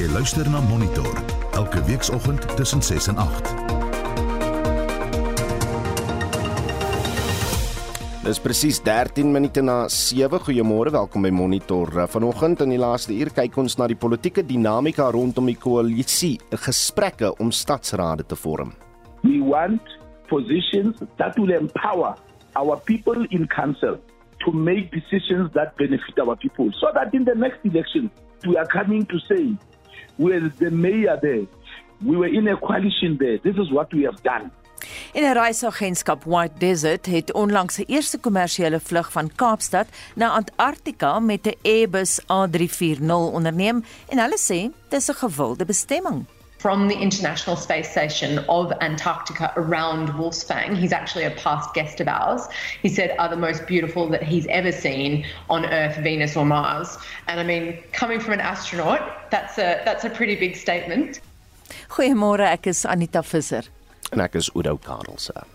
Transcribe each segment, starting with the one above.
Jy luister na Monitor elke weekoggend tussen 6 en 8. Dis presies 13 minute na 7. Goeiemôre, welkom by Monitor. Vanoggend in die laaste uur kyk ons na die politieke dinamika rondom die koalisie, gesprekke om stadsrade te vorm. We want positions that will empower our people in council to make decisions that benefit our people so that in the next election we are coming to say with the mayor there we were in a coalition there this is what we have done In 'n reisagentskap White Desert het onlangs se eerste kommersiële vlug van Kaapstad na Antarktika met 'n Airbus A340 onderneem en hulle sê dis 'n gewilde bestemming. From the International Space Station of Antarctica around Wolfsfang. He's actually a past guest of ours. He said are the most beautiful that he's ever seen on Earth, Venus, or Mars. And I mean, coming from an astronaut, that's a that's a pretty big statement. Goeiemôre, ek is Anita Visser. En ek is Oudo Karelse.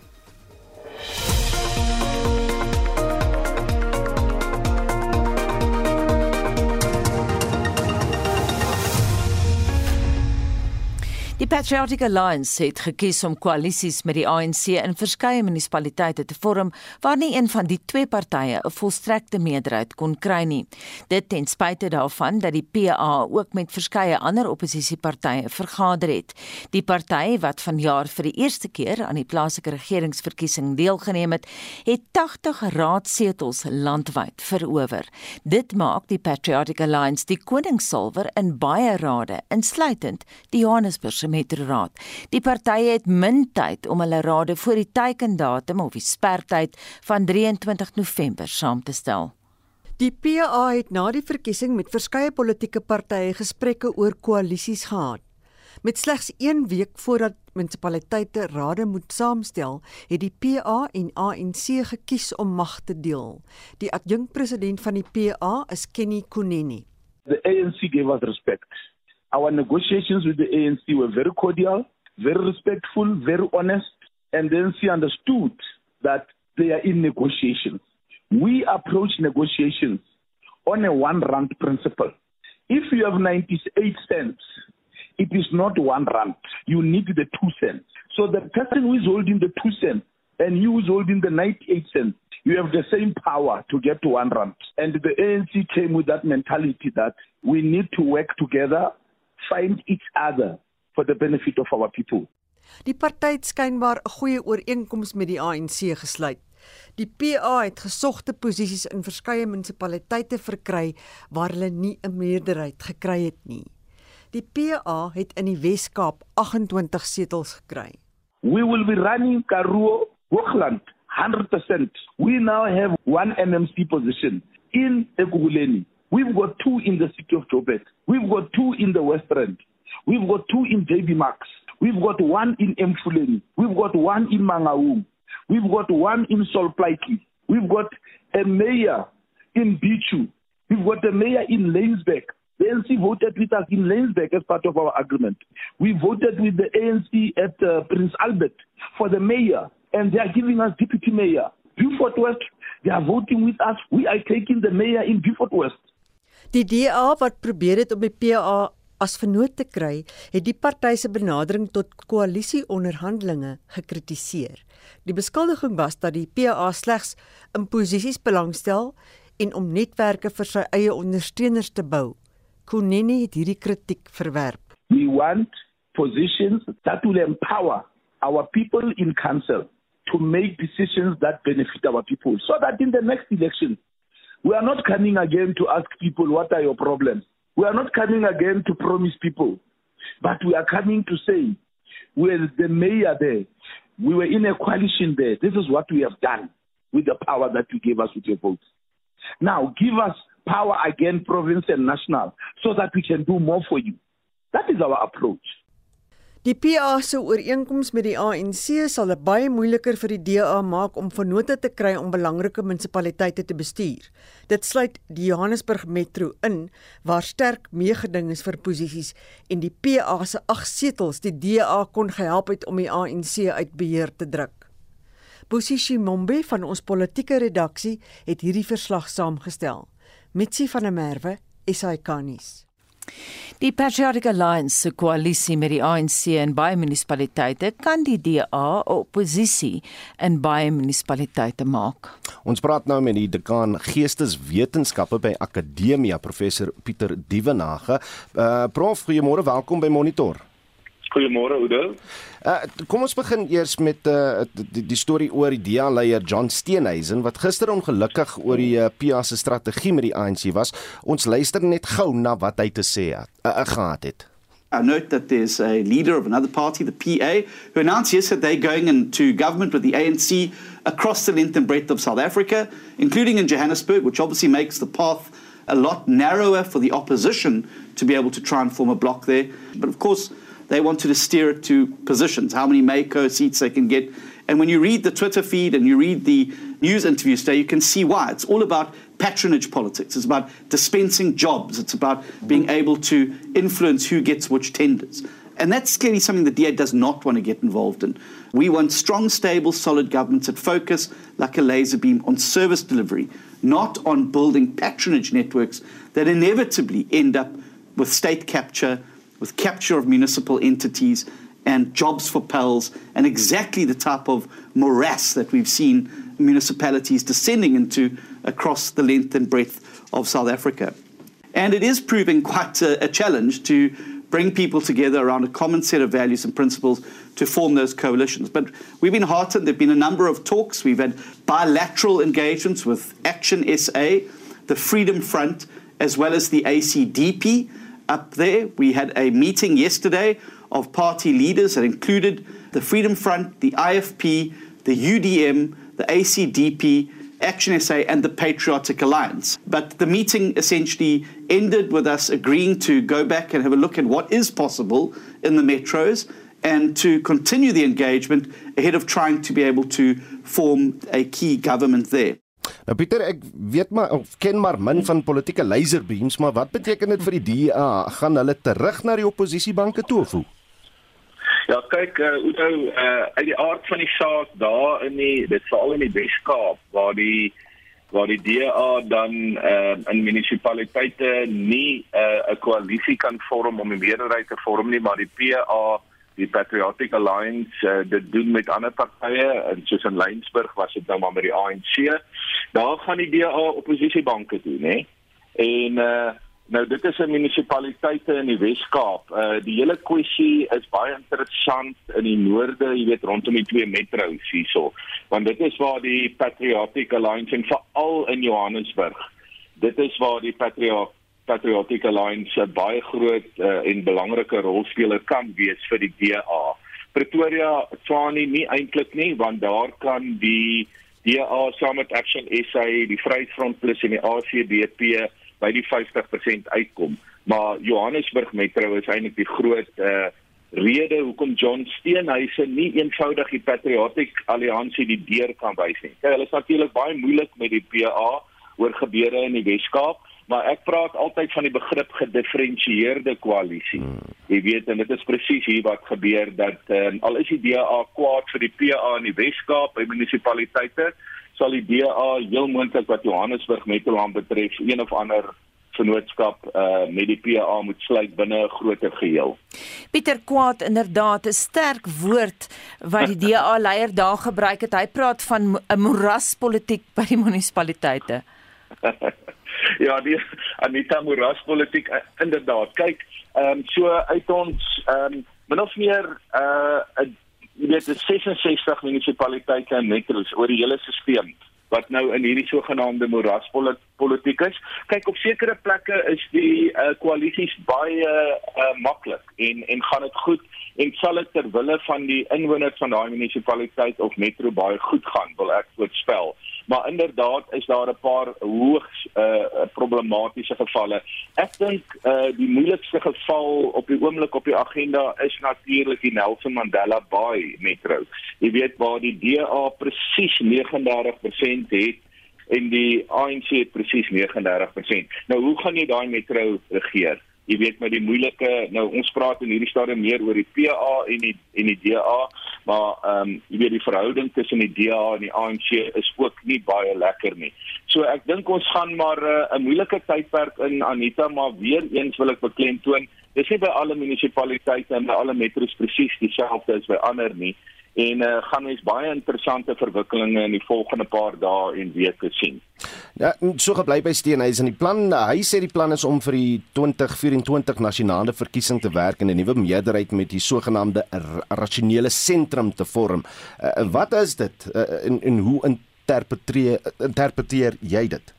Die Patriotic Alliance het gekies om koalisies met die ANC in verskeie munisipaliteite te vorm waar nie een van die twee partye 'n volstrekte meerderheid kon kry nie. Dit ten spyte daarvan dat die PA ook met verskeie ander oppositiepartye vergader het. Die party wat vanjaar vir die eerste keer aan die plaaslike regeringsverkiesing deelgeneem het, het 80 raadsetels landwyd verower. Dit maak die Patriotic Alliance die koningssalwer in baie rade, insluitend die Johannesburg se metroraad. Die partye het min tyd om hulle rade voor die teikendatum of die spertyd van 23 November saam te stel. Die PA het na die verkiesing met verskeie politieke partye gesprekke oor koalisies gehad. Met slegs 1 week voordat munisipaliteite rade moet saamstel, het die PA en ANC gekies om mag te deel. Die adjunkpresident van die PA is Kenny Kuneni. the ANC gave us respect our negotiations with the ANC were very cordial very respectful very honest and the ANC understood that they are in negotiations we approach negotiations on a one rand principle if you have 98 cents it is not one rand. You need the two cents. So the person who is holding the two cents and you who is holding the 98 cents, you have the same power to get to one rand. And the ANC came with that mentality that we need to work together, find each other for the benefit of our people. Die party het skynbaar 'n goeie ooreenkoms met die ANC gesluit. Die PA het gesogte posisies in verskeie munisipaliteite verkry waar hulle nie 'n meerderheid gekry het nie. Die PA het in die Wes-Kaap 28 setels gekry. We will be running Karoo, Hoogland, 100%. We now have one NMC position in Ekurhuleni. We've got two in the city of Joburg. We've got two in the West End. We've got two in JB Max. We've got one in Mfuleni. We've got one in Mangaung. We've got one in Solplaatje. We've got a mayor in Bichu. We've got a mayor in Lanesburg. The ANC voted with us in Lanesburg as part of our agreement. We voted with the ANC at uh, Prince Albert for the mayor, and they are giving us deputy mayor. Beaufort West, they are voting with us. We are taking the mayor in Beaufort West. Die DA wat probeer het om die PA as vernoot te kry, het die party se benadering tot koalisieonderhandelinge gekritiseer. Die beskuldiging was dat die PA slegs in posisies belangstel en om netwerke vir sy eie ondersteuners te bou. Kunini het hierdie kritiek verwerp. We want positions that will empower our people in council to make decisions that benefit our people so that in the next election we are not coming again to ask people what are your problems. We are not coming again to promise people, but we are coming to say, with the mayor there, we were in a coalition there. This is what we have done with the power that you gave us with your votes. Now, give us power again, province and national, so that we can do more for you. That is our approach. Die PA se ooreenkoms met die ANC sal dit baie moeiliker vir die DA maak om vennote te kry om belangrike munisipaliteite te bestuur. Dit sluit die Johannesburg Metro in waar sterk meegeding is vir posisies en die PA se 8 setels die DA kon gehelp het om die ANC uit beheer te druk. Bosishi Mombe van ons politieke redaksie het hierdie verslag saamgestel. Mitsi van der Merwe, SAK nuus. Die Patriotic Alliance se koalisie met die ANC in baie munisipaliteite kan die DA oppositie in baie munisipaliteite maak. Ons praat nou met die dekaan Geesteswetenskappe by Akademia, professor Pieter Dievenage. Uh prof, goeiemôre, welkom by Monitor. Goeiemôre Oudo. Uh kom ons begin eers met uh die, die storie oor die DA leier John Steenhuisen wat gister ongelukkig oor die uh, PA se strategie met die ANC was. Ons luister net gou na wat hy te sê het. Uh, uh, gehad het. I note that there's a leader of another party, the PA, who announced yesterday going into government with the ANC across the length and breadth of South Africa, including in Johannesburg, which obviously makes the path a lot narrower for the opposition to be able to try and form a block there. But of course, they wanted to steer it to positions, how many Mako seats they can get. And when you read the Twitter feed and you read the news interviews today, you can see why. It's all about patronage politics. It's about dispensing jobs. It's about being able to influence who gets which tenders. And that's clearly something the DA does not want to get involved in. We want strong, stable, solid governments that focus like a laser beam on service delivery, not on building patronage networks that inevitably end up with state capture, with capture of municipal entities, and jobs for pals, and exactly the type of morass that we've seen municipalities descending into across the length and breadth of South Africa. And it is proving quite a, a challenge to bring people together around a common set of values and principles to form those coalitions. But we've been heartened. There have been a number of talks. We've had bilateral engagements with Action SA, the Freedom Front, as well as the ACDP up there. We had a meeting yesterday of party leaders that included the Freedom Front, the IFP, the UDM, the ACDP, Action SA, and the Patriotic Alliance. But the meeting essentially ended with us agreeing to go back and have a look at what is possible in the metros and to continue the engagement ahead of trying to be able to form a key government there. Nou Pieter, ek weet maar of ken maar min van politieke laserbeams, maar wat beteken dit vir die DA? Gaan hulle terug na die oppositiebanke toe of hoe? Ja, kyk, uh, Udo, uh, uit die aard van die saak daar in die dit veral in die Weskaap waar die waar die DA dan uh, in munisipaliteite nie 'n uh, koalisie kan vorm om 'n meerderheid te vorm nie, maar die PA die Patriotic Alliance uh, dit doen met ander partye en soos in Lensburg was dit nou maar met die ANC. Daar gaan die DA oppositiebanke toe, nê? En uh Nou dit is 'n munisipaliteite in die Wes-Kaap. Uh die hele kwessie is baie interessant in die noorde, jy weet rondom die twee metro's hierso. Want dit is waar die Patriotic Alliance en veral in Johannesburg. Dit is waar die Patriot Patriotic Alliance 'n baie groot uh, en belangrike rolspeler kan wees vir die DA. Pretoria Tshwane nie eintlik nie, want daar kan die DA saam met Action SA, die Vryheidsfront Plus en die ACDP by die 50% uitkom. Maar Johannesburg Metro is eintlik die groot uh rede hoekom John Steenhuisen nie eenvoudig die Patriotic Alliansie die deur kan wys nie. Kyk, hulle is natuurlik baie moeilik met die PA oor gebeure in die Weskaap, maar ek praat altyd van die begrip gedifferensieerde koalisie. Hmm. Jy weet en dit is presies hier wat gebeur dat um, al is die DA kwaad vir die PA in die Weskaap by munisipaliteite, sal die DA heel moontlik wat Johannesburg Metroland betref een of ander vennootskap uh met die PA moet sluit binne 'n groter geheel. Pieter Kwaad inderdaad 'n sterk woord wat die DA leier daar gebruik het. Hy praat van 'n moeraspolitiek by die munisipaliteite. ja, die Anita moeraspolitiek uh, inderdaad. Kyk, ehm um, so uit ons ehm um, min of meer uh jy weet dit 66 munisipaliteite en metros oor die hele stelsel wat nou in hierdie sogenaamde moeraspolitiek is. Kyk op sekere plekke is die uh, koalisies baie uh, maklik en en gaan dit goed en sal dit ter wille van die inwoners van daai munisipaliteit of metro baie goed gaan, wil ek voorspel maar inderdaad is daar 'n paar hoogs uh problematiese gevalle. Ek dink uh die moeilikste geval op die oomblik op die agenda is natuurlik die Nelson Mandela Bay metro. Jy weet waar die DA presies 39% het en die ANC het presies 39%. Nou hoe gaan jy daai metro regeer? jy weet met die moeilike nou ons praat in hierdie stadium meer oor die PA en die en die DA maar ehm um, jy weet die verhouding tussen die DA en die ANC is ook nie baie lekker nie. So ek dink ons gaan maar 'n uh, moeilike tydperk in Anita maar weer eens wil ek beklemtoon dis nie by alle munisipaliteite en by alle metros presies dieselfde as by ander nie en uh, gaan mens baie interessante verwikkelinge in die volgende paar dae en weke sien. Ja, so gebly by Steenhuisen. Die plan, hy sê die plan is om vir die 2024 nasionale verkiesing te werk en 'n nuwe meerderheid met die sogenaamde rasionele sentrum te vorm. Uh, wat is dit uh, en, en hoe interpreteer interpreteer jy dit?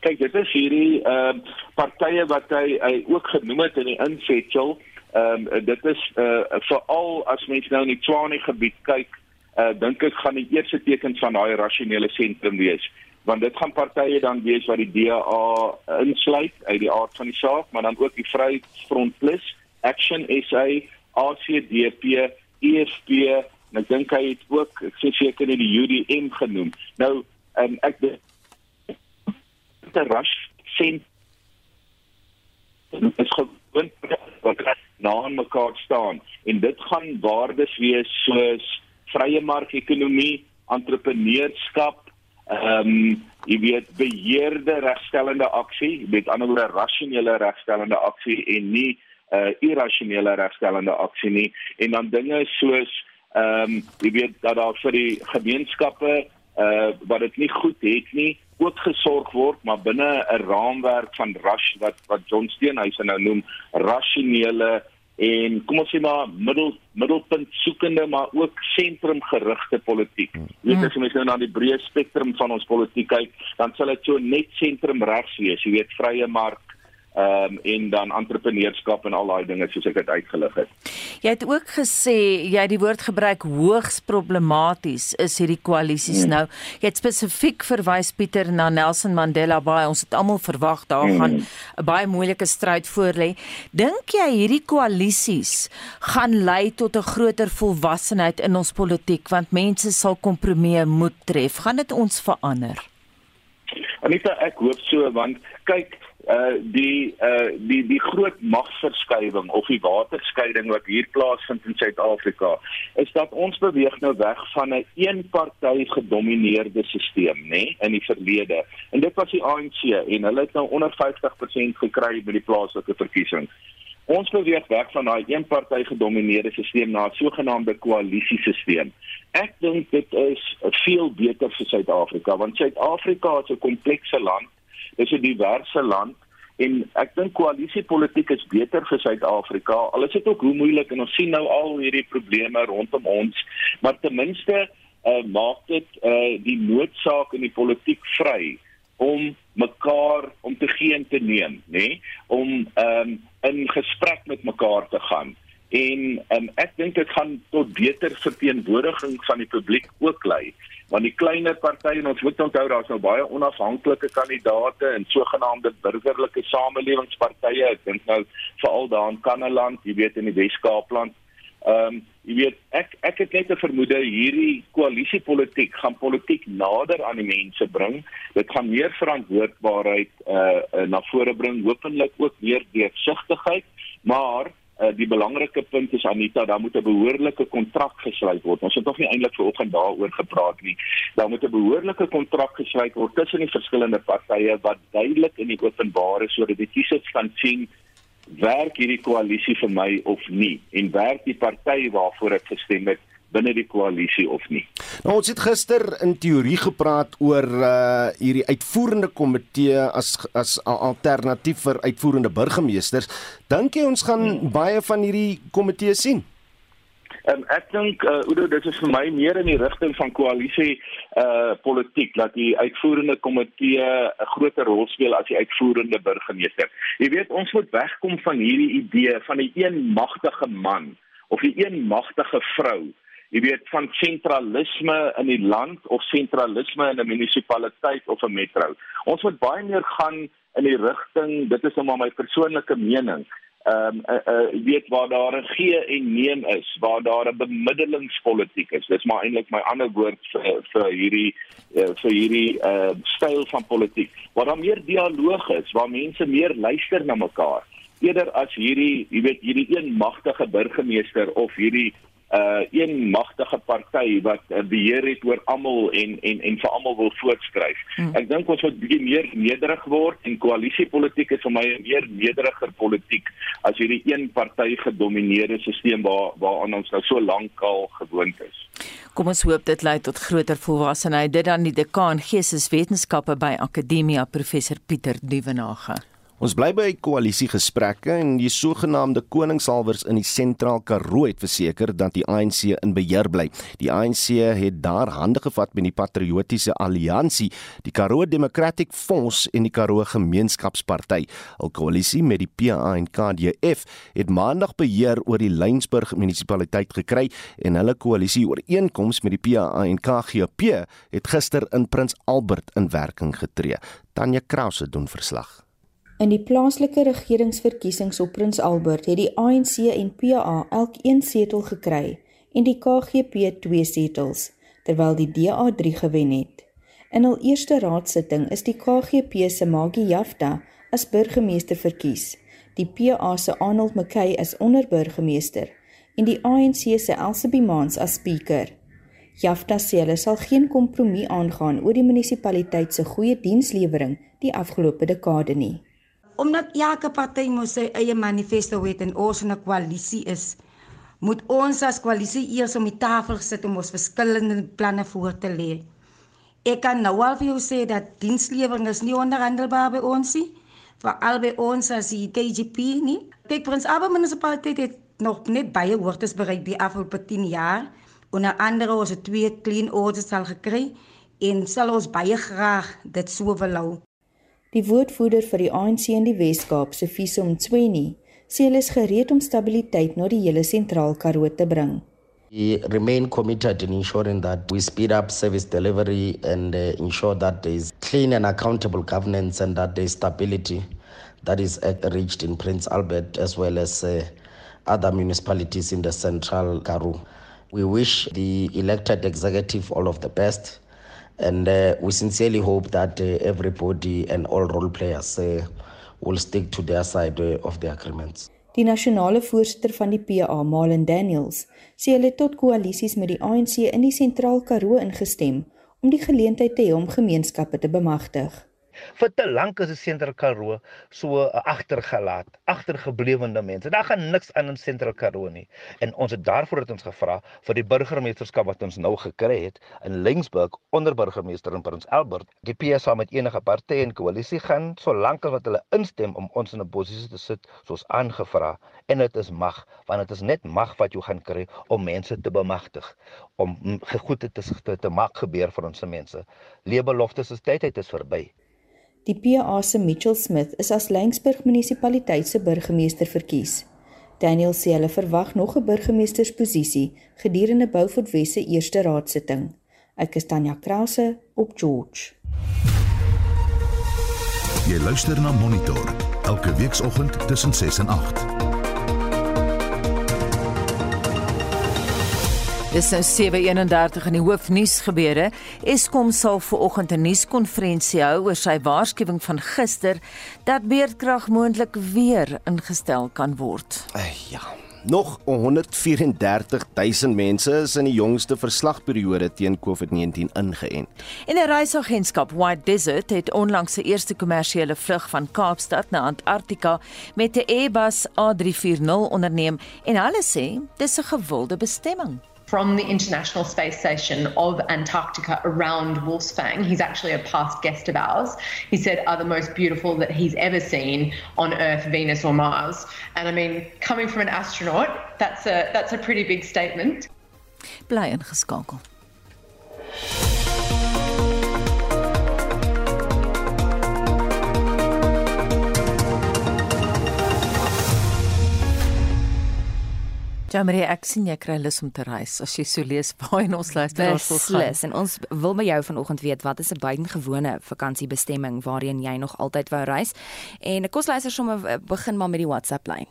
Kyk, dit is hierdie uh, partye wat hy, hy ook genoem het in die insetsel Ehm um, dit is uh veral as mens nou in die Tshwane gebied kyk, uh dink ek gaan die eerste teken van daai rasionele sentrum wees want dit gaan partye dan wees wat die DA insluit uit die aard van die saak, maar dan ook die Vryheidsfront Plus, Action SA, ACDP, EFF en ek dink hy het ook ek sê seker in die UDM genoem. Nou um, ek dink die rush sent is gewoon wat na aan mekaar staan. En dit gaan waardes wees soos vrye markekonomie, entrepreneurskap, ehm um, jy weet beheerde regstellende aksie, met ander woorde rasionele regstellende aksie en nie uh irrasionele regstellende aksie nie. En dan dinge soos ehm um, jy weet dat daar vir die gemeenskappe uh wat dit nie goed het nie ook gesorg word maar binne 'n raamwerk van ras wat wat John Steenhuisen nou noem rasionele en kom ons sê maar middel middelpunt soekende maar ook sentrumgerigte politiek. Jy weet hmm. as jy nou na die breë spektrum van ons politiek kyk, dan sal dit so net sentrum regs wees. Jy weet vrye mark ehm um, en dan entrepreneurskap en al daai dinge soos ek dit uitgelig het. Jy het ook gesê jy het die woord gebruik hoogs problematies is hierdie koalisies hmm. nou. Jy het spesifiek verwys Pieter na Nelson Mandela Bay. Ons het almal verwag daar hmm. gaan 'n baie moeilike stryd voorlê. Dink jy hierdie koalisies gaan lei tot 'n groter volwassenheid in ons politiek want mense sal kompromieë moet tref? Gaan dit ons verander? Anita, ek hoop so want kyk uh die uh die die groot magsverskywing of die waterskeiding wat hier plaasvind in Suid-Afrika is dat ons beweeg nou weg van 'n een party gedomeineerde stelsel nê nee, in die verlede. En dit was die ANC en hulle het nou onder 50% gekry by die plaaslike verkiesings ons beweeg weg van daai een party gedomeineerde stelsel na 'n sogenaamde koalisiesisteem ek dink dit is veel beter vir Suid-Afrika want Suid-Afrika is 'n komplekse land is 'n diverse land en ek dink koalisiepolitiek is beter vir Suid-Afrika. Al is dit ook hoe moeilik en ons sien nou al hierdie probleme rondom ons, maar ten minste uh, maak dit uh, die noodsaak in die politiek vry om mekaar om te gee en te neem, nê? Nee? Om um, in gesprek met mekaar te gaan. En um, ek dink dit gaan tot beter verteenwoordiging van die publiek ook lei want die kleiner partye en ons moet onthou daar's nou baie onafhanklike kandidaate en sogenaamde burgerlike samelewingspartye. Ek dink nou veral daar in Kannaland jy weet in die Wes-Kaapland. Ehm um, jy weet ek ek het net 'n vermoede hierdie koalisiepolitiek gaan politiek nader aan die mense bring. Dit gaan meer verantwoordbaarheid uh, uh na vore bring hopelik ook meer deursigtigheid. Maar uh, die belangrike punt is Anita, daar moet 'n behoorlike kontrak gesluit word. Ons het nog nie eintlik vanoggend daaroor gepraat nie. Daar moet 'n behoorlike kontrak gesluit word tussen die verskillende partye wat duidelik in die openbare sodat die kiesers kan sien werk hierdie koalisie vir my of nie en werk die party waarvoor ek gestem het binne die koalisie of nie. Nou ons het gister in teorie gepraat oor uh hierdie uitvoerende komitee as as 'n alternatief vir uitvoerende burgemeesters. Dink jy ons gaan hmm. baie van hierdie komitee sien? Um, ek dink uh Udo dit is vir my meer in die rigting van koalisie uh politiek dat die uitvoerende komitee 'n groter rol speel as die uitvoerende burgemeester. Jy weet ons moet wegkom van hierdie idee van 'n een magtige man of 'n een magtige vrou jy weet van sentralisme in die land of sentralisme in 'n munisipaliteit of 'n metro. Ons moet baie meer gaan in die rigting, dit is nou maar my persoonlike mening. Ehm um, uh, uh, weet waar daar 'n gee en neem is, waar daar 'n bemiddelingspolitiek is. Dis maar eintlik my ander woord vir vir hierdie uh, vir hierdie uh, styl van politiek. Waar daar meer dialoog is, waar mense meer luister na mekaar eerder as hierdie, jy weet, hierdie een magtige burgemeester of hierdie uh een magtige party wat uh, beheer het oor almal en en en vir almal wil voortskryf. Hmm. Ek dink ons moet bietjie meer nederig word en koalisiepolitiek is vir my 'n meer nederiger politiek as hierdie een party gedomeineerde stelsel waar waaraan ons nou so lank al gewoond is. Kom ons hoop dit lei tot groter volwassenheid. Dit dan die dekaan Geesteswetenskappe by Akademia professor Pieter Duvenage. Ons bly by koalisiegesprekke en die sogenaamde koningsalwers in die sentraal Karoo het verseker dat die ANC in beheer bly. Die ANC het daar hande gevat met die Patriotiese Alliansie, die Karoo Democratic Fonds en die Karoo Gemeenskapsparty. 'n Koalisie met die PA en KDF het maandag beheer oor die Lynsburg munisipaliteit gekry en hulle koalisie ooreenkoms met die PA en KGP het gister in Prins Albert in werking getree. Tanya Krause doen verslag. In die plaaslike regeringsverkiesings op Prins Albert het die ANC en PA elk een setel gekry en die KGP twee setels, terwyl die DA 3 gewen het. In hul eerste raadsitting is die KGP se Maggie Jafta as burgemeester verkies, die PA se Arnold McKay as onderburgemeester en die ANC se Elsabie Maans as spreker. Jafta sê hulle sal geen kompromie aangaan oor die munisipaliteit se goeie dienslewering die afgelope dekade nie omdat elke party mos sy eie manifesto het en ons 'n koalisie is, moet ons as koalisie eers om die tafel sit om ons verskillende planne voor te lê. Ek kan nou al vir jou sê dat dienslewering is nie onderhandelbaar by ons nie, veral by ons as die KGP nie. Kyk, Prins Abba munisipaliteit het nog net baie hoogtes bereik die afgelope 10 jaar. Onder andere ons het twee clean audits al gekry en sal ons baie graag dit so wil hou. Die woordvoerder vir die ANC in die Wes-Kaap, Sifiso Mtsweni, sê hulle is gereed om stabiliteit na die hele sentraal Karoo te bring. We remain committed in ensuring that we speed up service delivery and uh, ensure that there is clean and accountable governance and that there is stability that is uh, reached in Prince Albert as well as uh, other municipalities in the central Karoo. We wish the elected executive all of the best and uh, we sincerely hope that uh, everybody and all role players uh, will stick to their side uh, of the agreements. Die nasionale voorsitter van die PA, Malen Daniels, sê hulle tot koalisies met die ANC in die Sentraal Karoo ingestem om die geleentheid te hê om gemeenskappe te bemagtig. Vir te lank is die Sentraal Karoo so agtergelaat, agtergeblewende mense. Daar gaan niks aan in Sentraal Karoo nie. En ons het daarvoor het ons gevra vir die burgemeesterskap wat ons nou gekry het in Lingsburg onder burgemeester in Prins Albert. Die PSA met enige party en koalisie gaan so lank as wat hulle instem om ons in 'n posisie te sit soos aangevra en dit is mag want dit is net mag wat jy gaan kry om mense te bemagtig om goed te te, te maak gebeur vir ons mense. Leebeloftes is tyd, dit is verby. Die PA se Mitchell Smith is as Lensburg munisipaliteit se burgemeester verkies. Daniel sê hulle verwag nog 'n burgemeestersposisie gedurende Beaufort Wes se eerste raadsitting. Ek is Tanya Krause op George. Jy luister na Monitor elke weekoggend tussen 6 en 8. Dis nou 7:31 in die hoofnuus gebeure. Eskom sal vanoggend 'n nuuskonferensie hou oor sy waarskuwing van gister dat beerdkrag moontlik weer ingestel kan word. Ag ja. Nog 134 000 mense is in die jongste verslagperiode teen COVID-19 ingeënt. En 'n reisagentskap White Desert het onlangs se eerste kommersiële vlug van Kaapstad na Antarktika met 'n Airbus A340 onderneem en hulle sê dis 'n gewilde bestemming. From the International Space Station of Antarctica around Wolfsfang. He's actually a past guest of ours. He said are the most beautiful that he's ever seen on Earth, Venus, or Mars. And I mean, coming from an astronaut, that's a that's a pretty big statement. Bly ingeskakel. Ja, maar ek sien jy kry lus om te reis as jy so lees waar in ons luisteraars wil gaan. Beslis en ons wil by jou vanoggend weet wat is 'n buitengewone vakansiebestemming waarheen jy nog altyd wou reis? En kom ons luister sommer eh, begin maar met die WhatsApp lyn.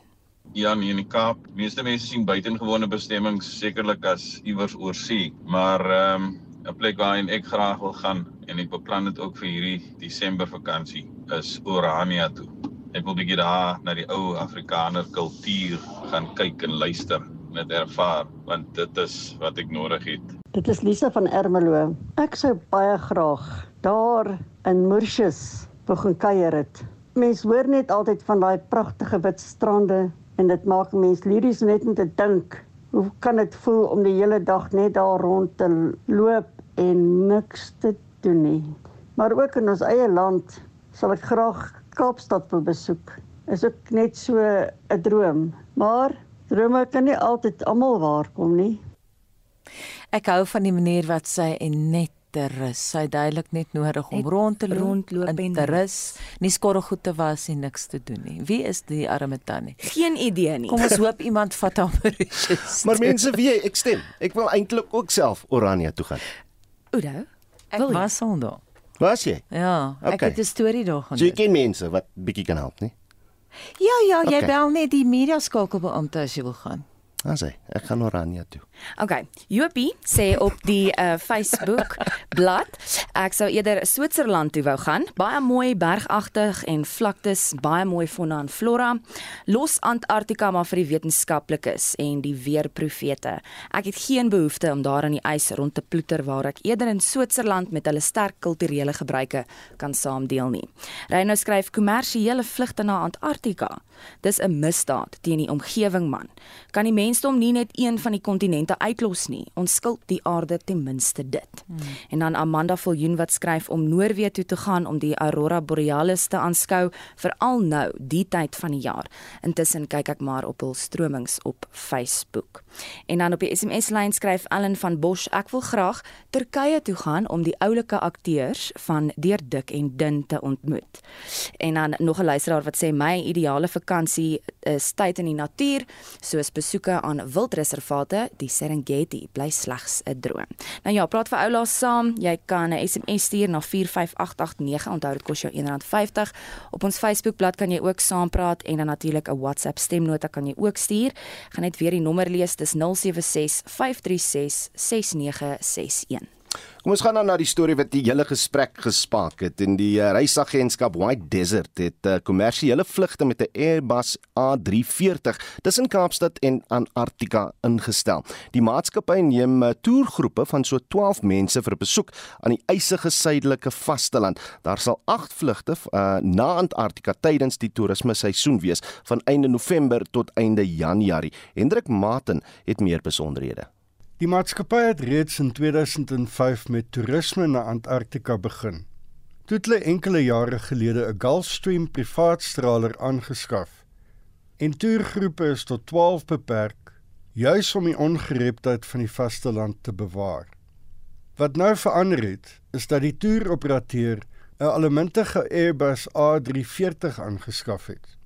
Ja, nee, in die Kaap. Meeste mense sien buitengewone bestemmings sekerlik as iewers oor see, maar ehm um, 'n plek waarheen ek graag wil gaan en ek beplan dit ook vir hierdie Desember vakansie is Orania toe. Ek wil bietjie daar na die ou Afrikaner kultuur gaan kyk en luister. net ervaar want dit is wat ek nodig het. Dit is Lisa van Ermelo. Ek sou baie graag daar in Mauritius begin kuier het. Mense hoor net altyd van daai pragtige wit strande en dit maak mense liries net om te dink. Hoe kan dit voel om die hele dag net daar rond te loop en niks te doen nie? Maar ook in ons eie land sal ek graag Kaapstad wil besoek. Is ook net so 'n droom, maar drome kan nie altyd almal waarkom nie. Ek hou van die manier wat sy en net te rus. Sy duidelik net nodig om rond te loop, rondloop en te rus, nie skorrelgoed te was en niks te doen nie. Wie is die arme tannie? Geen idee nie. Kom ons hoop iemand vat haar Mauritius. Maar mense weet, ek stem. Ek wil eintlik ook self Oranje toe gaan. Oudo, ek was al daar. Was jy? Ja, ek Okay. het 'n storie daar gaan So jy ken mense wat bietjie kan help, nie? Ja, ja, jy Okay. bel net die media skakelbeampte as jy wil gaan. As hy, ek gaan Oranje toe. Okay, Jopie sê op die uh, Facebook blad, ek sou eerder Switserland toe wou gaan. Baie mooi bergagtig en vlaktes, baie mooi fauna en flora. Los Antarktika maar vir die wetenskaplikes en die weerprofete. Ek het geen behoefte om daar in die ys rond te ploeter waar ek eerder in Switserland met hulle sterk kulturele gebruike kan saamdeel nie. Reyno skryf kommersiële vlugte na Antarktika. Dis 'n misdaad teen die omgewing man. Kan die mensdom nie net een van die kontinente uitlos nie? Ons skuld die aarde ten minste dit. Hmm. En dan Amanda Viljoen wat skryf om Noorwe toe te gaan om die aurora borealis te aanskou, veral nou, die tyd van die jaar. Intussen kyk ek maar op hul stromings op Facebook. En dan op die SMS-lyn skryf Ellen van Bosch, ek wil graag Turkye toe gaan om die oulike akteurs van Deur dik en dun te ontmoet. En dan nog 'n luisteraar wat sê my ideale vakansie is tyd in die natuur, soos besoeke aan wildreservate, die Serengeti bly slegs 'n droom. Nou ja, praat vir oulaas saam. Jy kan 'n SMS stuur na 45889. Onthou dit kos jou R1.50. Op ons Facebookblad kan jy ook saampraat en dan natuurlik 'n WhatsApp stemnota kan jy ook stuur. Gaan net weer die nommer lees. Dis 076 536 6961. Kom ons gaan dan na die storie wat die hele gesprek gespaak het. In die uh, reisagentskap White Desert het uh, kommersiële vlugte met 'n Airbus A340 tussen Kaapstad en Antarktika ingestel. Die maatskappy neem uh, toergroepe van so 12 mense vir 'n besoek aan die ysige suidelike vasteland. Daar sal 8 vlugte uh, na Antarktika tydens die toerisme seisoen wees van einde November tot einde Januarie. Hendrik Maten het meer besonderhede. Die maatskappy het reeds in 2005 met toerisme na Antarktika begin. Toe het hulle enkele jare gelede 'n Gulfstream privaatstraler aangeskaf. En toergroepe is tot 12 beperk, juis om die ongereptheid van die vasteland te bewaar. Wat nou verander het, is dat die toeroperateur 'n allemintige Airbus A340 aangeskaf het.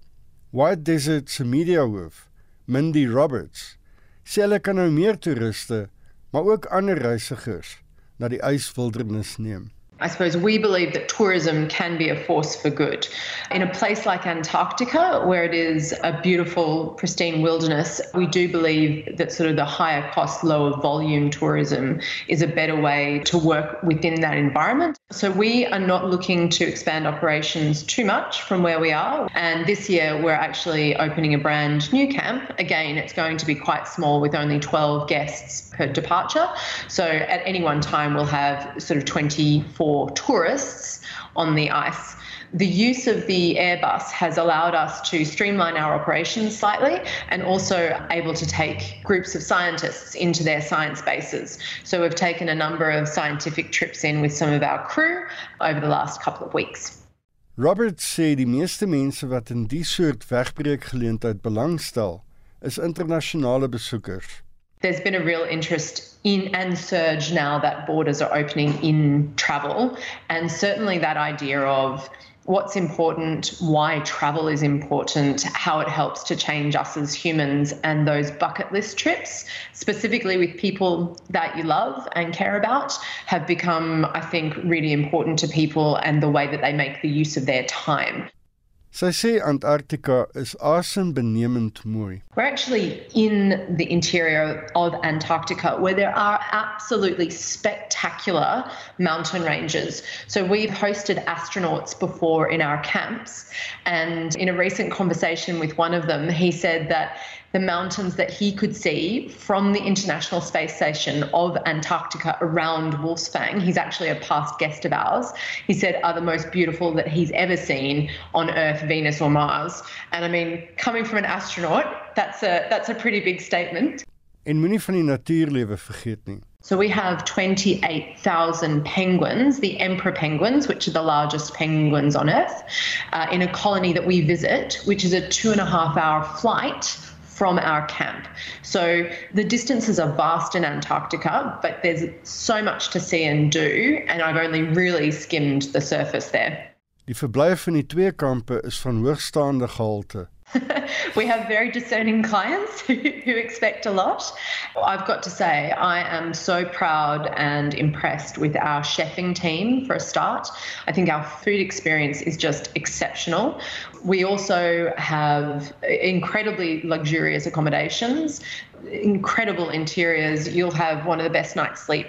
White Desert se mediahoof, Mindy Roberts, sê hulle kan nou meer toeriste, maar ook ander reisigers na die yswildernis neem. I suppose we believe that tourism can be a force for good. In a place like Antarctica, where it is a beautiful, pristine wilderness, we do believe that sort of the higher cost, lower volume tourism is a better way to work within that environment. So we are not looking to expand operations too much from where we are. And this year, we're actually opening a brand new camp. Again, it's going to be quite small with only 12 guests per departure. So at any one time, we'll have sort of 24 tourists on the ice. The use of the Airbus has allowed us to streamline our operations slightly and also able to take groups of scientists into their science bases. So we've taken a number of scientific trips in with some of our crew over the last couple of weeks. Robert sê die meeste mense wat in die soort wegbreekgeleentheid belangstel, is internasionale besoekers. There's been a real interest in and surge now that borders are opening in travel. And certainly that idea of what's important, why travel is important, how it helps to change us as humans, and those bucket list trips, specifically with people that you love and care about, have become, I think, really important to people and the way that they make the use of their time. Antarktika is asembenemend mooi. We're actually in the interior of Antarctica where there are absolutely spectacular mountain ranges. So we've hosted astronauts before in our camps and in a recent conversation with one of them he said that the mountains that he could see from the International Space Station of Antarctica around Wolfsfang. He's actually a past guest of ours. He said are the most beautiful that he's ever seen on Earth, Venus, or Mars. And I mean, coming from an astronaut, that's a that's a pretty big statement. En moenie van die natuurlewe vergeet nie. So we have 28,000 penguins, the emperor penguins, which are the largest penguins on Earth, uh, in a colony that we visit, which is a two and a half hour flight from our camp. So the distances are vast in Antarctica, but there's so much to see and do, and I've only really skimmed the surface there. Die verblyf in die twee kampe is van hoogstaande gehalte. we have very discerning clients who, expect a lot. I've got to say, I am so proud and impressed with our chefing team for a start. I think our food experience is just exceptional. We also have incredibly luxurious accommodations incredible interiors. You'll have one of the best night's sleep,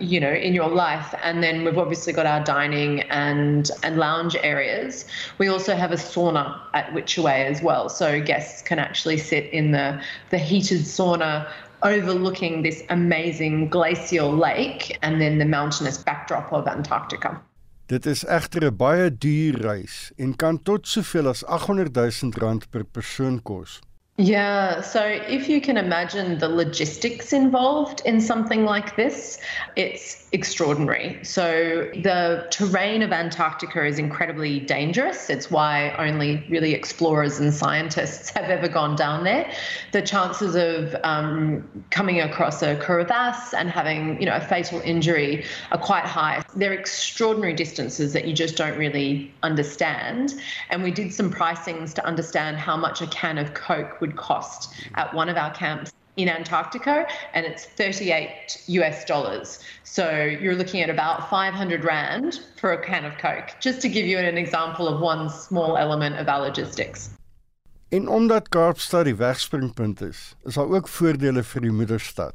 you know, in your life. And then we've obviously got our dining and and lounge areas. We also have a sauna at Witchaway as well, so guests can actually sit in the the heated sauna overlooking this amazing glacial lake and then the mountainous backdrop of Antarctica. Dit is egter 'n baie duur reis en kan tot soveel as 800 000 rand per persoon kos. Yeah, so if you can imagine the logistics involved in something like this, it's extraordinary. So the terrain of Antarctica is incredibly dangerous. It's why only really explorers and scientists have ever gone down there. The chances of um, coming across a crevasse and having, you know, a fatal injury are quite high. They're extraordinary distances that you just don't really understand. And we did some pricings to understand how much a can of Coke would cost at one of our camps in Antarctica, and it's 38 US dollars. So you're looking at about 500 Rand for a can of Coke, just to give you an example of one small element of our logistics. En omdat Kaapstad die wegspringpunt is, is daar ook voordele vir die moederstad.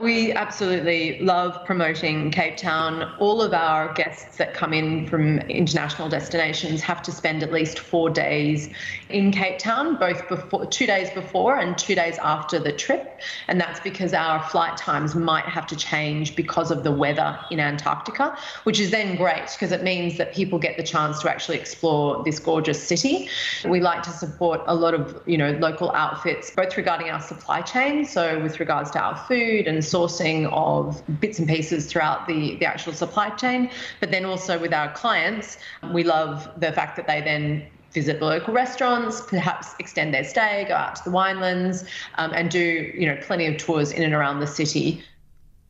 We absolutely love promoting Cape Town. All of our guests that come in from international destinations have to spend at least four days in Cape Town, both before, two days before and two days after the trip. And that's because our flight times might have to change because of the weather in Antarctica, which is then great because it means that people get the chance to actually explore this gorgeous city. We like to support a lot of, you know, local outfits, both regarding our supply chain, so with regards to our food and sourcing of bits and pieces throughout the, the actual supply chain. But then also with our clients, we love the fact that they then visit the local restaurants, perhaps extend their stay, go out to the winelands, um, and do you know plenty of tours in and around the city.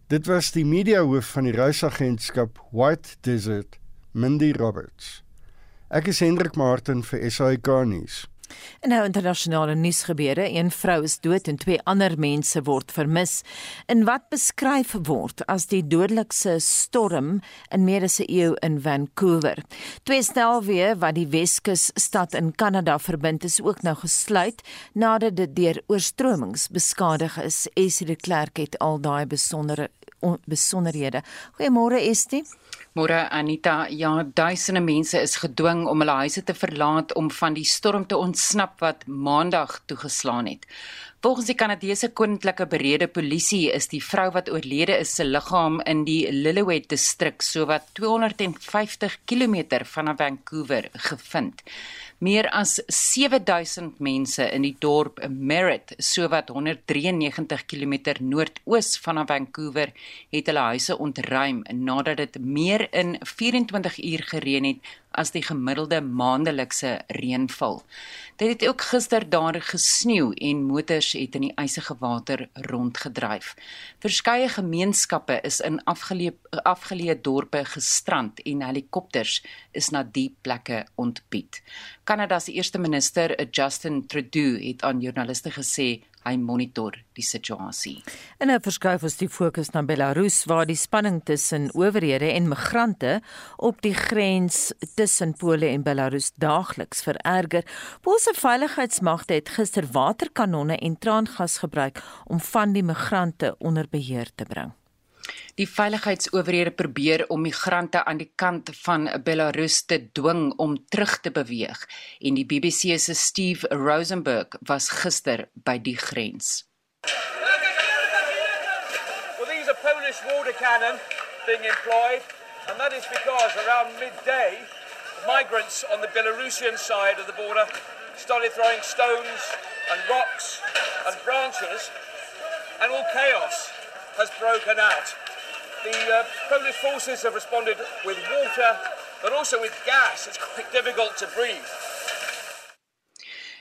Dit was die mediahoof van die reisagentskap White Desert, Mindy Roberts. Ek is Hendrik Martin vir SAK nuus. En nou internasionale nuusgebeure, een vrou is dood en twee ander mense word vermis in wat beskryf word as die dodelikste storm in meer as 'n eeu in Vancouver. Twee snelweë wat die Weskus stad in Kanada verbind is ook nou gesluit nadat dit deur oorstromings beskadig is. Esie de Klerk het al daai besondere besonderhede. Goeiemôre Estie. Môre Anita, ja, duisende mense is gedwing om hulle huise te verlaat om van die storm te ontsnap wat Maandag toegeslaan het. Volgens die Kanadese Koninklike Berede Polisie is die vrou wat oorlede is se liggaam in die Lillooet distrik sowat 250 km van Vancouver gevind. Meer as 7000 mense in die dorp Merritt, sowat 193 km noordoos van Vancouver, het hulle huise ontruim nadat dit meer in 24 uur gereën het as die gemiddelde maandelikse reënval. Dit het ook gister daar gesneeu en motors het in die ysige water rondgedryf. Verskeie gemeenskappe is in afgeleë afgeleë dorpe gestrand en helikopters is na die plekke ontbied. Kanada se eerste minister, Justin Trudeau, het aan joernaliste gesê Hy monitor die situasie. In 'n verskuif ons die fokus na Belarus waar die spanning tussen owerhede en migrante op die grens tussen Pole en Belarus daagliks vererger. Poolse veiligheidsmagte het gister waterkanonne en traangas gebruik om van die migrante onder beheer te bring. Die veiligheidsowerhede probeer om migrante aan die kant van Belarus te dwing om terug te beweeg en die BBC se Steve Rosenberg was gister by die grens. Well, these are Polish water cannon being employed, and that is because around midday, migrants on the Belarusian side of the border started throwing stones and rocks and branches, and all chaos has broken out. The uh, Polish forces have responded with water, but also with gas. It's quite difficult to breathe.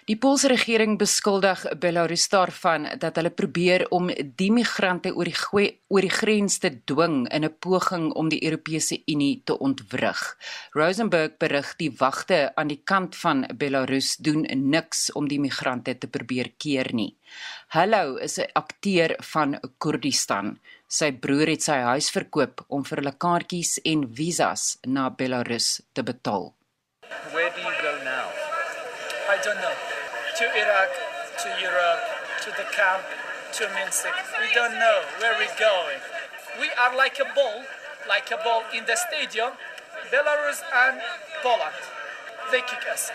Die Poolse regering beskuldig Belarus daarvan dat hulle probeer om die migrante oor die oor die grens te dwing in 'n poging om die Europese Unie te ontwrig. Rosenberg berig die wagte aan die kant van Belarus doen niks om die migrante te probeer keer nie. Hallo is 'n akteur van Kurdistan. Sy broer het sy huis verkoop om vir hulle kaartjies en visas na Belarus te betaal. Where do you go now? I don't know. To Iraq, to Europe, to the camp, to Minsk. We don't know where we're going. We are like a ball, like a ball in the stadium. Belarus and Poland. They kick us.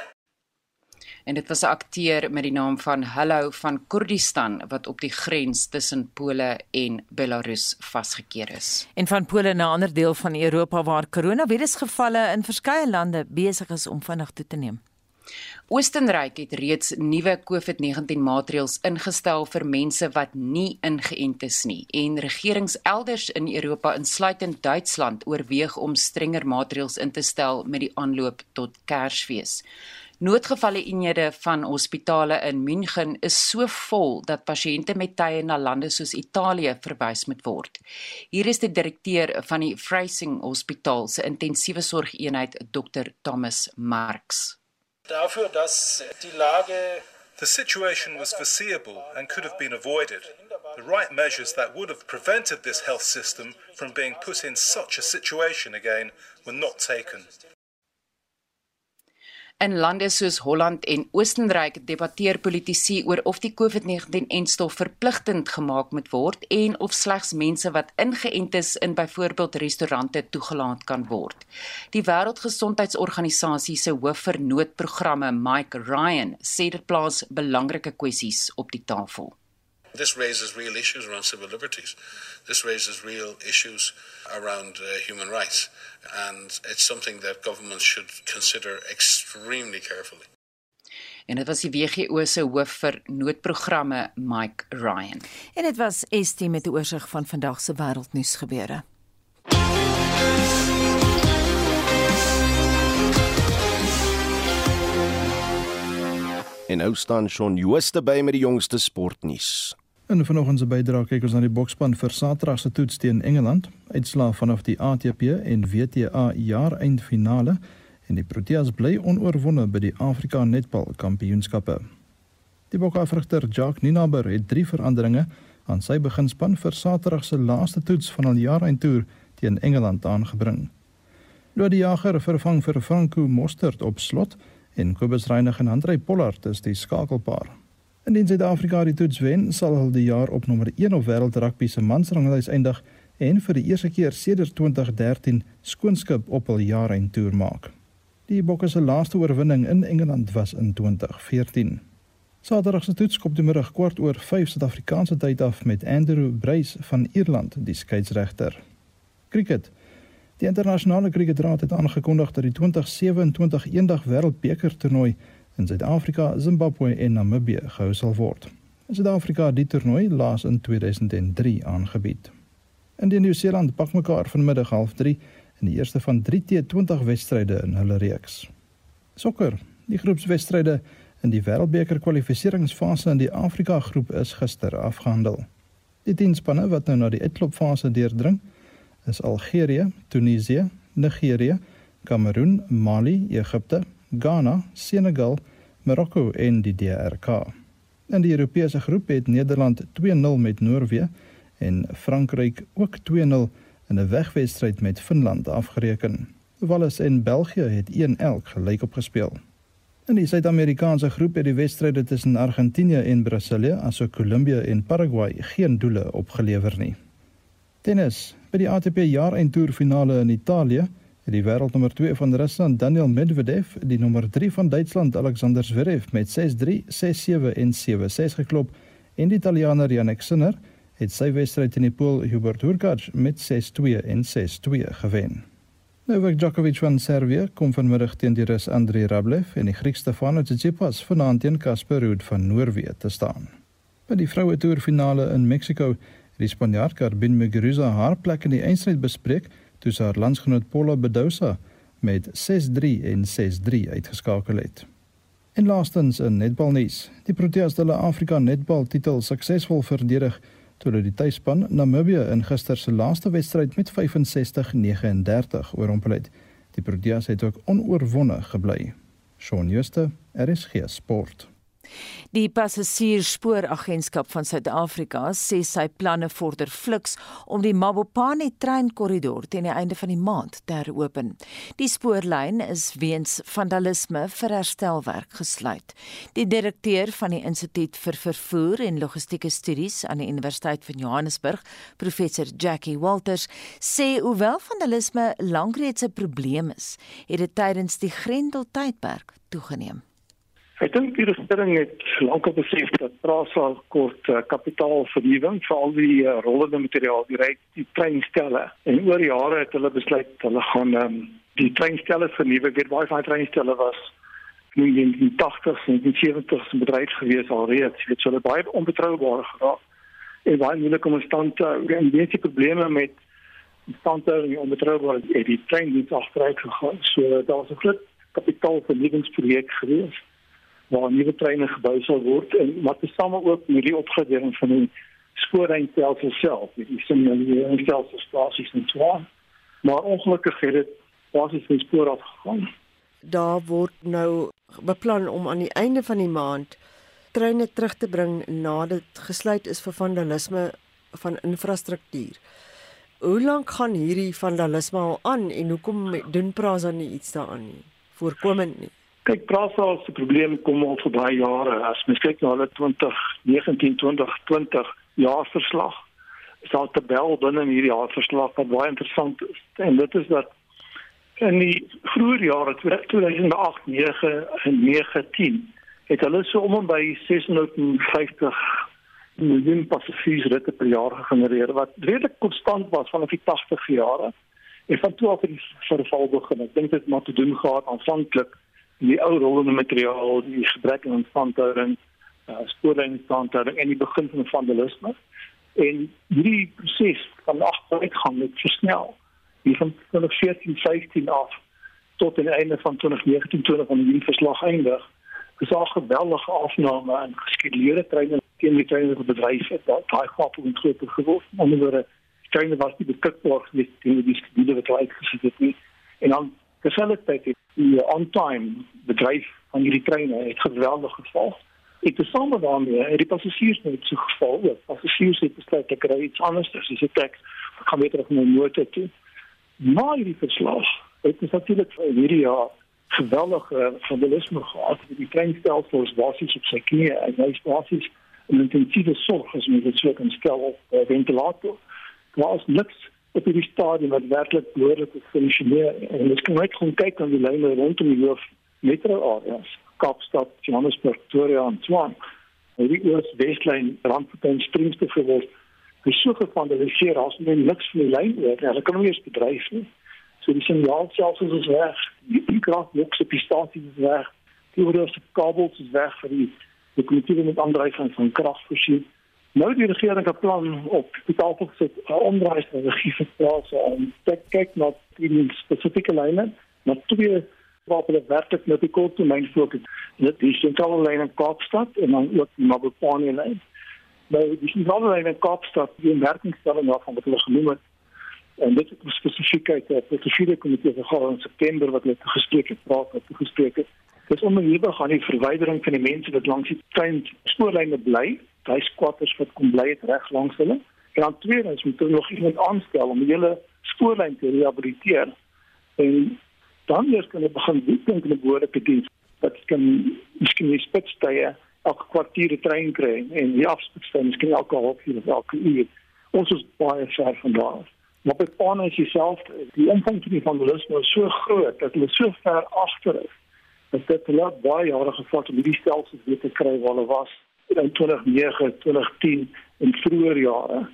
En dit was 'n akteur met die naam van Hallo van Kurdistan wat op die grens tussen Pole en Belarus vasgekeer is. En van Pole na 'n ander deel van Europa waar koronavirusgevalle in verskeie lande besig is om vinnig toe te neem. Oostenryk het reeds nuwe COVID-19 maatreëls ingestel vir mense wat nie ingeënt is nie en regerings elders in Europa insluitend Duitsland oorweeg om strenger maatreëls in te stel met die aanloop tot Kersfees. Noodgevalle eenhede van hospitale in München is so vol dat pasiënte met tye na lande soos Italië verwys moet word. Hier is die direkteur van die Freising Hospitaal se intensiewe sorgeenheid Dr Thomas Marx The situation was foreseeable and could have been avoided. The right measures that would have prevented this health system from being put in such a situation again were not taken. In lande soos Holland en Oostenryk debatteer politici oor of die COVID-19-enstof verpligtend gemaak moet word en of slegs mense wat ingeënt is in byvoorbeeld restaurante toegelaat kan word. Die Wêreldgesondheidsorganisasie se hoof vir noodprogramme, Mike Ryan, sê dit plaas belangrike kwessies op die tafel. This raises real issues around civil liberties. This raises real issues around uh, human rights. And it's something that governments should consider extremely carefully. En dit was die WGO se hoof vir noodprogramme Mike Ryan. En dit was Estie met 'n oorsig van vandag se wêreldnuus gebeure. En nou staan Shaun Jooste by met die jongste sportnuus. In vanoggend se bydrae kyk ons na die boksspan vir Saterdag se toets teen Engeland, uitslae vanaf die ATP en WTA jaareindfinale en die Proteas bly onoorwonde by die Afrika Netbal Kampioenskappe. Die bokafrigter Jacques Ninaber het drie veranderinge aan sy beginspan vir Saterdag se laaste toets van al jaareindtoer teen Engeland aangebring. Lodi Jager vervang vir Franco Mostert op slot en Kobus Reinig en Andre Pollard is die skakelpaar. Indien Suid-Afrika die toets wen, sal hulle die jaar op nommer 1 op wêreld rugby se mansranglys eindig en vir die eerste keer sedert 2013 skoonskip op hul jaareindtoer maak. Die Bokke se laaste oorwinning in Engeland was in 2014. Saterdag se toets skop die middag kwart oor 5 Suid-Afrikaanse tyd af met Andrew Bruce van Ierland, die skeieregter. Cricket. Die internasionale cricketraad het aangekondig dat die 2027 eendag wêreldbeker toernooi in Suid-Afrika, Zimbabwe en Namibië gehou sal word. Suid-Afrika het die toernooi laas in 2003 aangebied. In die Nieu-Seeland pak mekaar vanmiddag 0:30 in die eerste van 3 T20 wedstryde in hulle reeks. Sokker, die groepswedstryde in die Wêreldbeker kwalifikasiefase in die Afrika groep is gister afgehandel. Die 10 spanne wat nou na die uitklopfase deurdring, is Algerië, Tunesië, Nigerië, Kameroen, Mali, Egipte, Ghana, Senegal, Marokko en die DRK. In die Europese groep het Nederland 2-0 met Noorwe en Frankryk ook 2-0 in 'n wegwedstryd met Finland afgereken. Wales en België het 1-1 gelyk opgespeel. In die Suid-Amerikaanse groep het die wedstryde tussen Argentinië en Brasilië, asook Kolumbie en Paraguay geen doele opgelewer nie. Tennis. By die ATP Jaareindtoer finale in Italië die wêreldnommer 2 van Rusland Daniel Medvedev die nommer 3 van Duitsland Alexander Zverev met 6-3, 6-7 en 7-6 geklop en die Italianer Jannik Sinner het sy wedstryd in die pool Hubert Hurkacz met 6-2 en 6-2 gewen. Novak Djokovic van Servië kom vanmiddag teen die Rus Andrei Rublev en die Griek Stefanos Tsitsipas vanaand teen Casper Ruud van Noorwe te staan. By die vroue toer finale in Mexico het die Spanjaard Carmen Muguruza haar plek in die eindstryd bespreek toe sy haar landsgenoot Paula Badosa met 6-3 en 6-3 uitgeskakel het. En laastens in netbalnuus. Die Proteas hulle Afrika netbal titel suksesvol verdedig toe hulle die tuisspan Namibië in gister se laaste wedstryd met 65-39 oorrompel het. Die Proteas het ook onoorwonde gebly. Shaun Schuster, RSG Sport. Die Passasierspooragentskap van Suid-Afrika sê sy planne vorder fliks om die Mabopane treinkorridor teen die einde van die maand te heropen. Die spoorlyn is weens vandalisme vir herstelwerk gesluit. Die direkteur van die Instituut vir Vervoer en Logistieke Studies aan die Universiteit van Johannesburg, professor Jackie Walters, sê hoewel vandalisme lankreeds 'n probleem is, het dit tydens die Grendel tydperk toegeneem. Ek dink die regering het lankal besef dat Prasa kort uh, kapitaalvernuwing vir al die uh, rollende materiaal, die ry die treinstelle. En oor jare het hulle besluit hulle gaan um, die treinstelle vernuwe. Weet baie van die treinstelle was in die 80s en die 70s bedryf gewees alreeds. Dit sou baie onbetroubaar geraak. En baie moeilik om stand te hou. En baie probleme met stand te hou en onbetroubaar het die trein nie agteruit gegaan. So daar was 'n groot kapitaalvernuwingsprojek geweest waar nuwe treine gebou sal word en wat tesame ook met die opgradering van die spoorlynstelsel self, die signaleringsstelsel stasies en so aan. Maar ongelukkig het dit basies van spoor af gegaan. Daar word nou beplan om aan die einde van die maand treine terug te bring nadat gesluit is vir vandalisme van infrastruktuur. Hoe lank gaan hierdie vandalisme al aan en hoekom doen Prasa nie iets daaraan nie? Voorkomend nie. Kyk, Prasa se probleem kom al vir baie jare. As mens kyk na hulle 2019 2020 jaarverslag, is daar 'n tabel binne in hierdie jaarverslag wat baie interessant is. En dit is dat in die vroeë jare 2008, 9 en 19 het hulle so om en by 650 miljoen passasiers per jaar gegenereer wat redelik konstant was vanaf die 80 jare. En van toe af het die verval begin. Ek dink dit moet te doen gehad aanvanklik die ou rollende materiaal, die gebrek aan instandhouding, uh, spoorlijninstandhouding en die begin van vandalisme. En hierdie proses van agteruitgang het versnel. Die van 2014, 15 af tot die einde van 2019, 20 van die verslag eindig, is daar geweldige afname in geskeduleerde treine teen die treine van bedrywe. Daai gap het groter geword. Onderwys treine was nie beskikbaar gewees teen die skedule wat uitgesit het nie. En dan het die on-time bedryf van hierdie treine het geweldig geval. Ek het saam daarmee het die passasiers net so geval ook. Passasiers het besluit ek kry iets anders as dis 'n teks. Ek gaan weer na my motor toe. Maar hierdie verslag het ons natuurlik vir hierdie jaar geweldige vandalisme gehad. Die treinstelsel was basies op sy knieë en hy is basies 'n intensiewe sorg as mens dit so kan stel op uh, ventilator. Daar was niks op hierdie stadium wat werklik behoorlik funksioneer en ons kan net gaan kyk aan die lyne rondom die hoof metro areas Kaapstad, Johannesburg, Pretoria en Tshwane. Hierdie oos-weslyn Randfontein Springs te verwys. Dis so gevandaliseer as men niks van die lyn oor. Hulle kan nie eens bedryf nie. So die signaal selfs is weg. Die kragboks op die stasie is weg. Die oorste kabels is weg vir die lokomotiewe met aandryfing van krag voorsien. Nou die regering het plan op die tafel gesit 'n omdraai strategie vir plase om te kyk na die spesifieke lyne, na twee wat hulle werklik met die kort termyn fokus. Dit is die sentrale lyn in Kaapstad en dan ook die Mabopane lyn. Nou die sentrale lyn in Kaapstad, die werkingstelling waarvan wat hulle genoem het en dit is spesifiek uit die proteïene komitee van in September wat hulle gespreek het, praat het gespreek het. Dis onmiddellik gaan die verwydering van die mense wat langs die trein spoorlyne bly, daai squatters wat kom bly reg langs hulle. En dan tweedens moet hulle nog iemand aanstel om die hele spoorlyn te rehabiliteer. En dan eers kan hulle begin dink in 'n behoorlike diens wat kan miskien nie spitstye elke kwartier 'n trein kry en die afspitstye miskien elke halfuur of elke uur. Ons is baie ver van daar. Maar by Pone is dieself die omvang van die vandalisme is so groot dat hulle so ver agter is. Dit hulle baie jare gevat om hierdie stelsels weer te kry waar hulle was in 2009, 2010 en vroeër jare.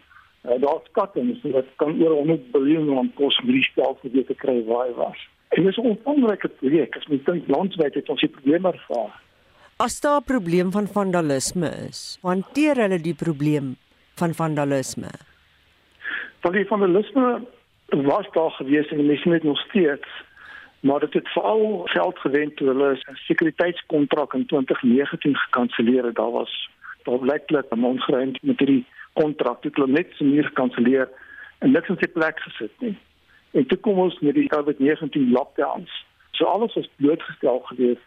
Uh, Daar's skattings dat kan oor 100 miljard rand kos om hierdie stelsels weer te kry waar hy was. En dis 'n omvangryke projek. As mens dink landwyd het ons die probleem ervaar. As daar 'n probleem van vandalisme is, hanteer hulle die probleem van vandalisme. Want die vandalisme was daar gewees en mense net nog steeds maar dit het veral geld gewend toe hulle 'n sekuriteitskontrak in 2019 gekanselleer het. Daar was daar blyklik 'n ongeruimd met hierdie kontrak. Dit het net so meer gekanselleer en niks in sy plek gesit nie. En toe kom ons met die COVID-19 lockdowns. So alles was blootgestel gewees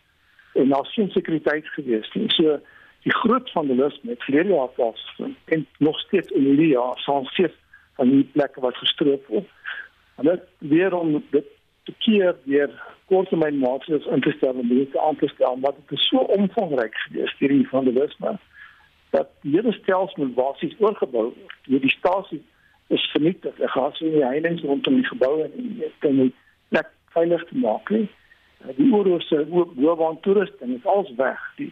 en daar geen sekuriteit gewees nie. So die groot vandalisme het verlede jaar plaasgevind en nog steeds in hierdie jaar sal seker van die plekke wat gestroop word. En dit weer om dit te keer weer korttermynmaatreëls in te stel en dit aan te stel, maar dit so omvangryk gewees hierdie dat die hele stelsel basies oorgebou. Hierdie stasie is vernietig. Ek gaan sien die heininge rondom die geboue en dit moet net veilig te maak. Nie? Die oorlose hoëwaan toerusting is alles weg. Die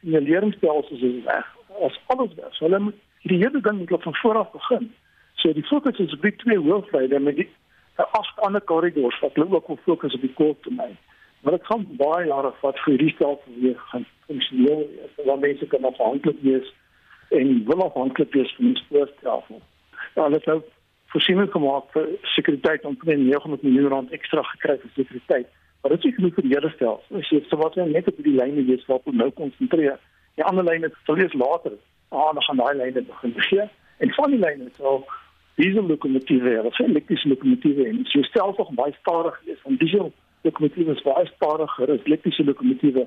signaleringsstelsels is weg. As alles weg. So hulle moet die hele ding moet van voor af begin. So die fokus is op die twee hoofryde met die agt ander korridors wat hulle ook wil fokus op die kort termyn. Maar dit gaan baie jare vat vir hierdie stelsel weer gaan funksioneer. Want mense kan afhanklik wees en wil afhanklik wees van spoorstelsel. Ja, hulle het nou voorsiening gemaak vir sekuriteit om teen 900 miljoen rand ekstra gekry vir sekuriteit. Maar dit is genoeg vir die hele stelsel. As jy so wat net op die lyne wees waarop ons nou konsentreer. Die ander lyne sal wees later. Ah, dan gaan daai lyne begin gee. En van die lyne sal diesel lokomotiewe, of elektriese lokomotiewe en so stelsel baie stadig is. Want diesel lokomotiewe is baie stadiger as elektriese lokomotiewe.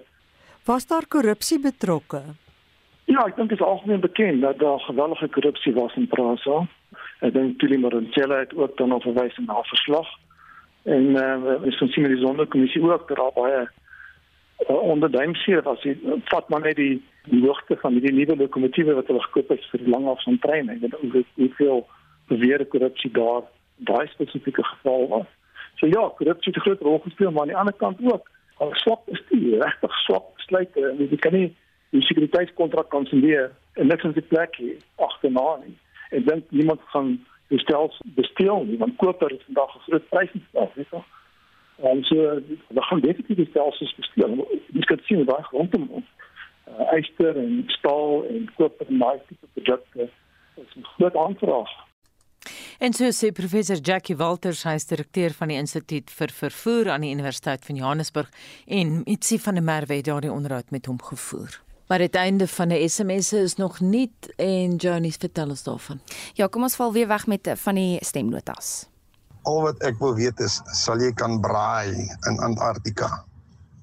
Was daar korrupsie betrokke? Ja, ek dink dit is algemeen bekend dat daar geweldige korrupsie was in Prasa. Ek dink Tuli Marantella het ook dan verwys na verslag. En eh uh, is van sien die sonderkommissie ook dat daar baie uh, onder duimseer was. Die, vat maar net die, die hoogte van die nuwe lokomotiewe wat hulle gekoop het vir die langafstandtrein. Ek weet hoeveel beweerde korrupsie daar daai spesifieke geval was. So ja, korrupsie het 'n groot rol gespeel, maar aan die ander kant ook al swak bestuur, regtig swak besluite. Jy kan nie die sekuriteitskontrak kanselleer en niks in sy plek hê agterna nie. Ek dink niemand gaan die stelsel besteel nie, want koper is vandag 'n groot prysinslag, weet jy. En so dan gaan definitief die stelsels besteel. Jy kan sien daai rondom ons. Uh, Eister en staal en koper en daai tipe produkte is 'n groot aanvraag. En so sê professor Jackie Walters, hy is direkteur van die Instituut vir Vervoer aan die Universiteit van Johannesburg en Itsi van der Merwe het daardie onderhoud met hom gevoer. Maar dit einde van die SMS'e is nog nie en Johnny's vertel ons daarvan. Ja, kom ons val weer weg met van die stemnotas. Al wat ek wil weet is sal jy kan braai in Antarktika.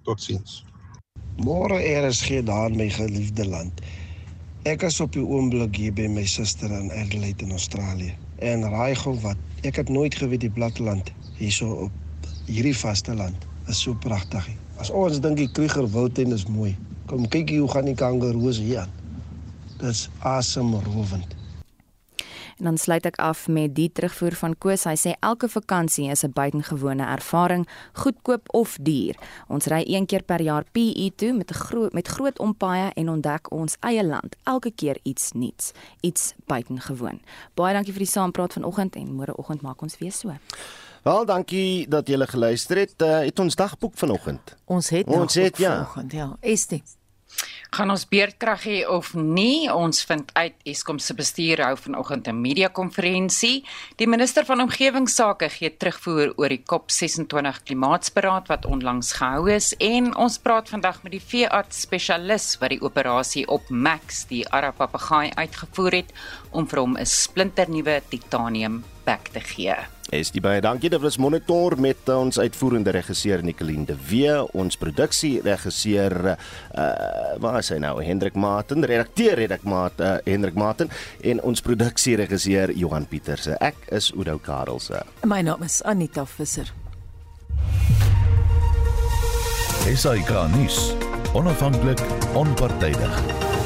Totsiens. Môre RSG daar in my geliefde land. Ek is op die oomblik hier by my suster in Adelaide in Australië. En raai gou wat, ek het nooit geweet die platteland hierso op hierdie vasteland is so pragtig. As ons dink die Krugerwoudtuin is mooi. Kom kyk hoe gaan die kangaroos hier aan. Dis asemrowend. En dan sluit ek af met die terugvoer van Koos. Hy sê elke vakansie is 'n buitengewone ervaring, goedkoop of duur. Ons ry een keer per jaar PE toe met 'n groot met groot ompaaie en ontdek ons eie land. Elke keer iets nuuts, iets buitengewoon. Baie dankie vir die saampraat vanoggend en môreoggend maak ons weer so. Wel, dankie dat jy gele geluister het. Uh, het ons dagboek vanoggend. Ons het ons het ja. Vanoggend, ja. Estie gaan ons beerdkrag hê of nie? Ons vind uit Eskom se bestuur hou vanoggend 'n media konferensie die minister van omgewingsake gee terugvoer oor die COP26 klimaatsberaad wat onlangs gehou is en ons praat vandag met die veearts spesialis wat die operasie op Max die Arab papegaai uitgevoer het om vir hom 'n splinternuwe titanium feedback te gee. Es die baie dankie. Dit was monitor met ons uitvoerende regisseur Nicoline de Wee, ons produksieregisseur uh waar is hy nou? Hendrik Maten, redakteur Hendrik Maten, uh, Hendrik Maten en ons produksieregisseur Johan Pieterse. Ek is Oudo Karelse. My naam is Anita Visser. SAK nuus. Onafhanklik, onpartydig.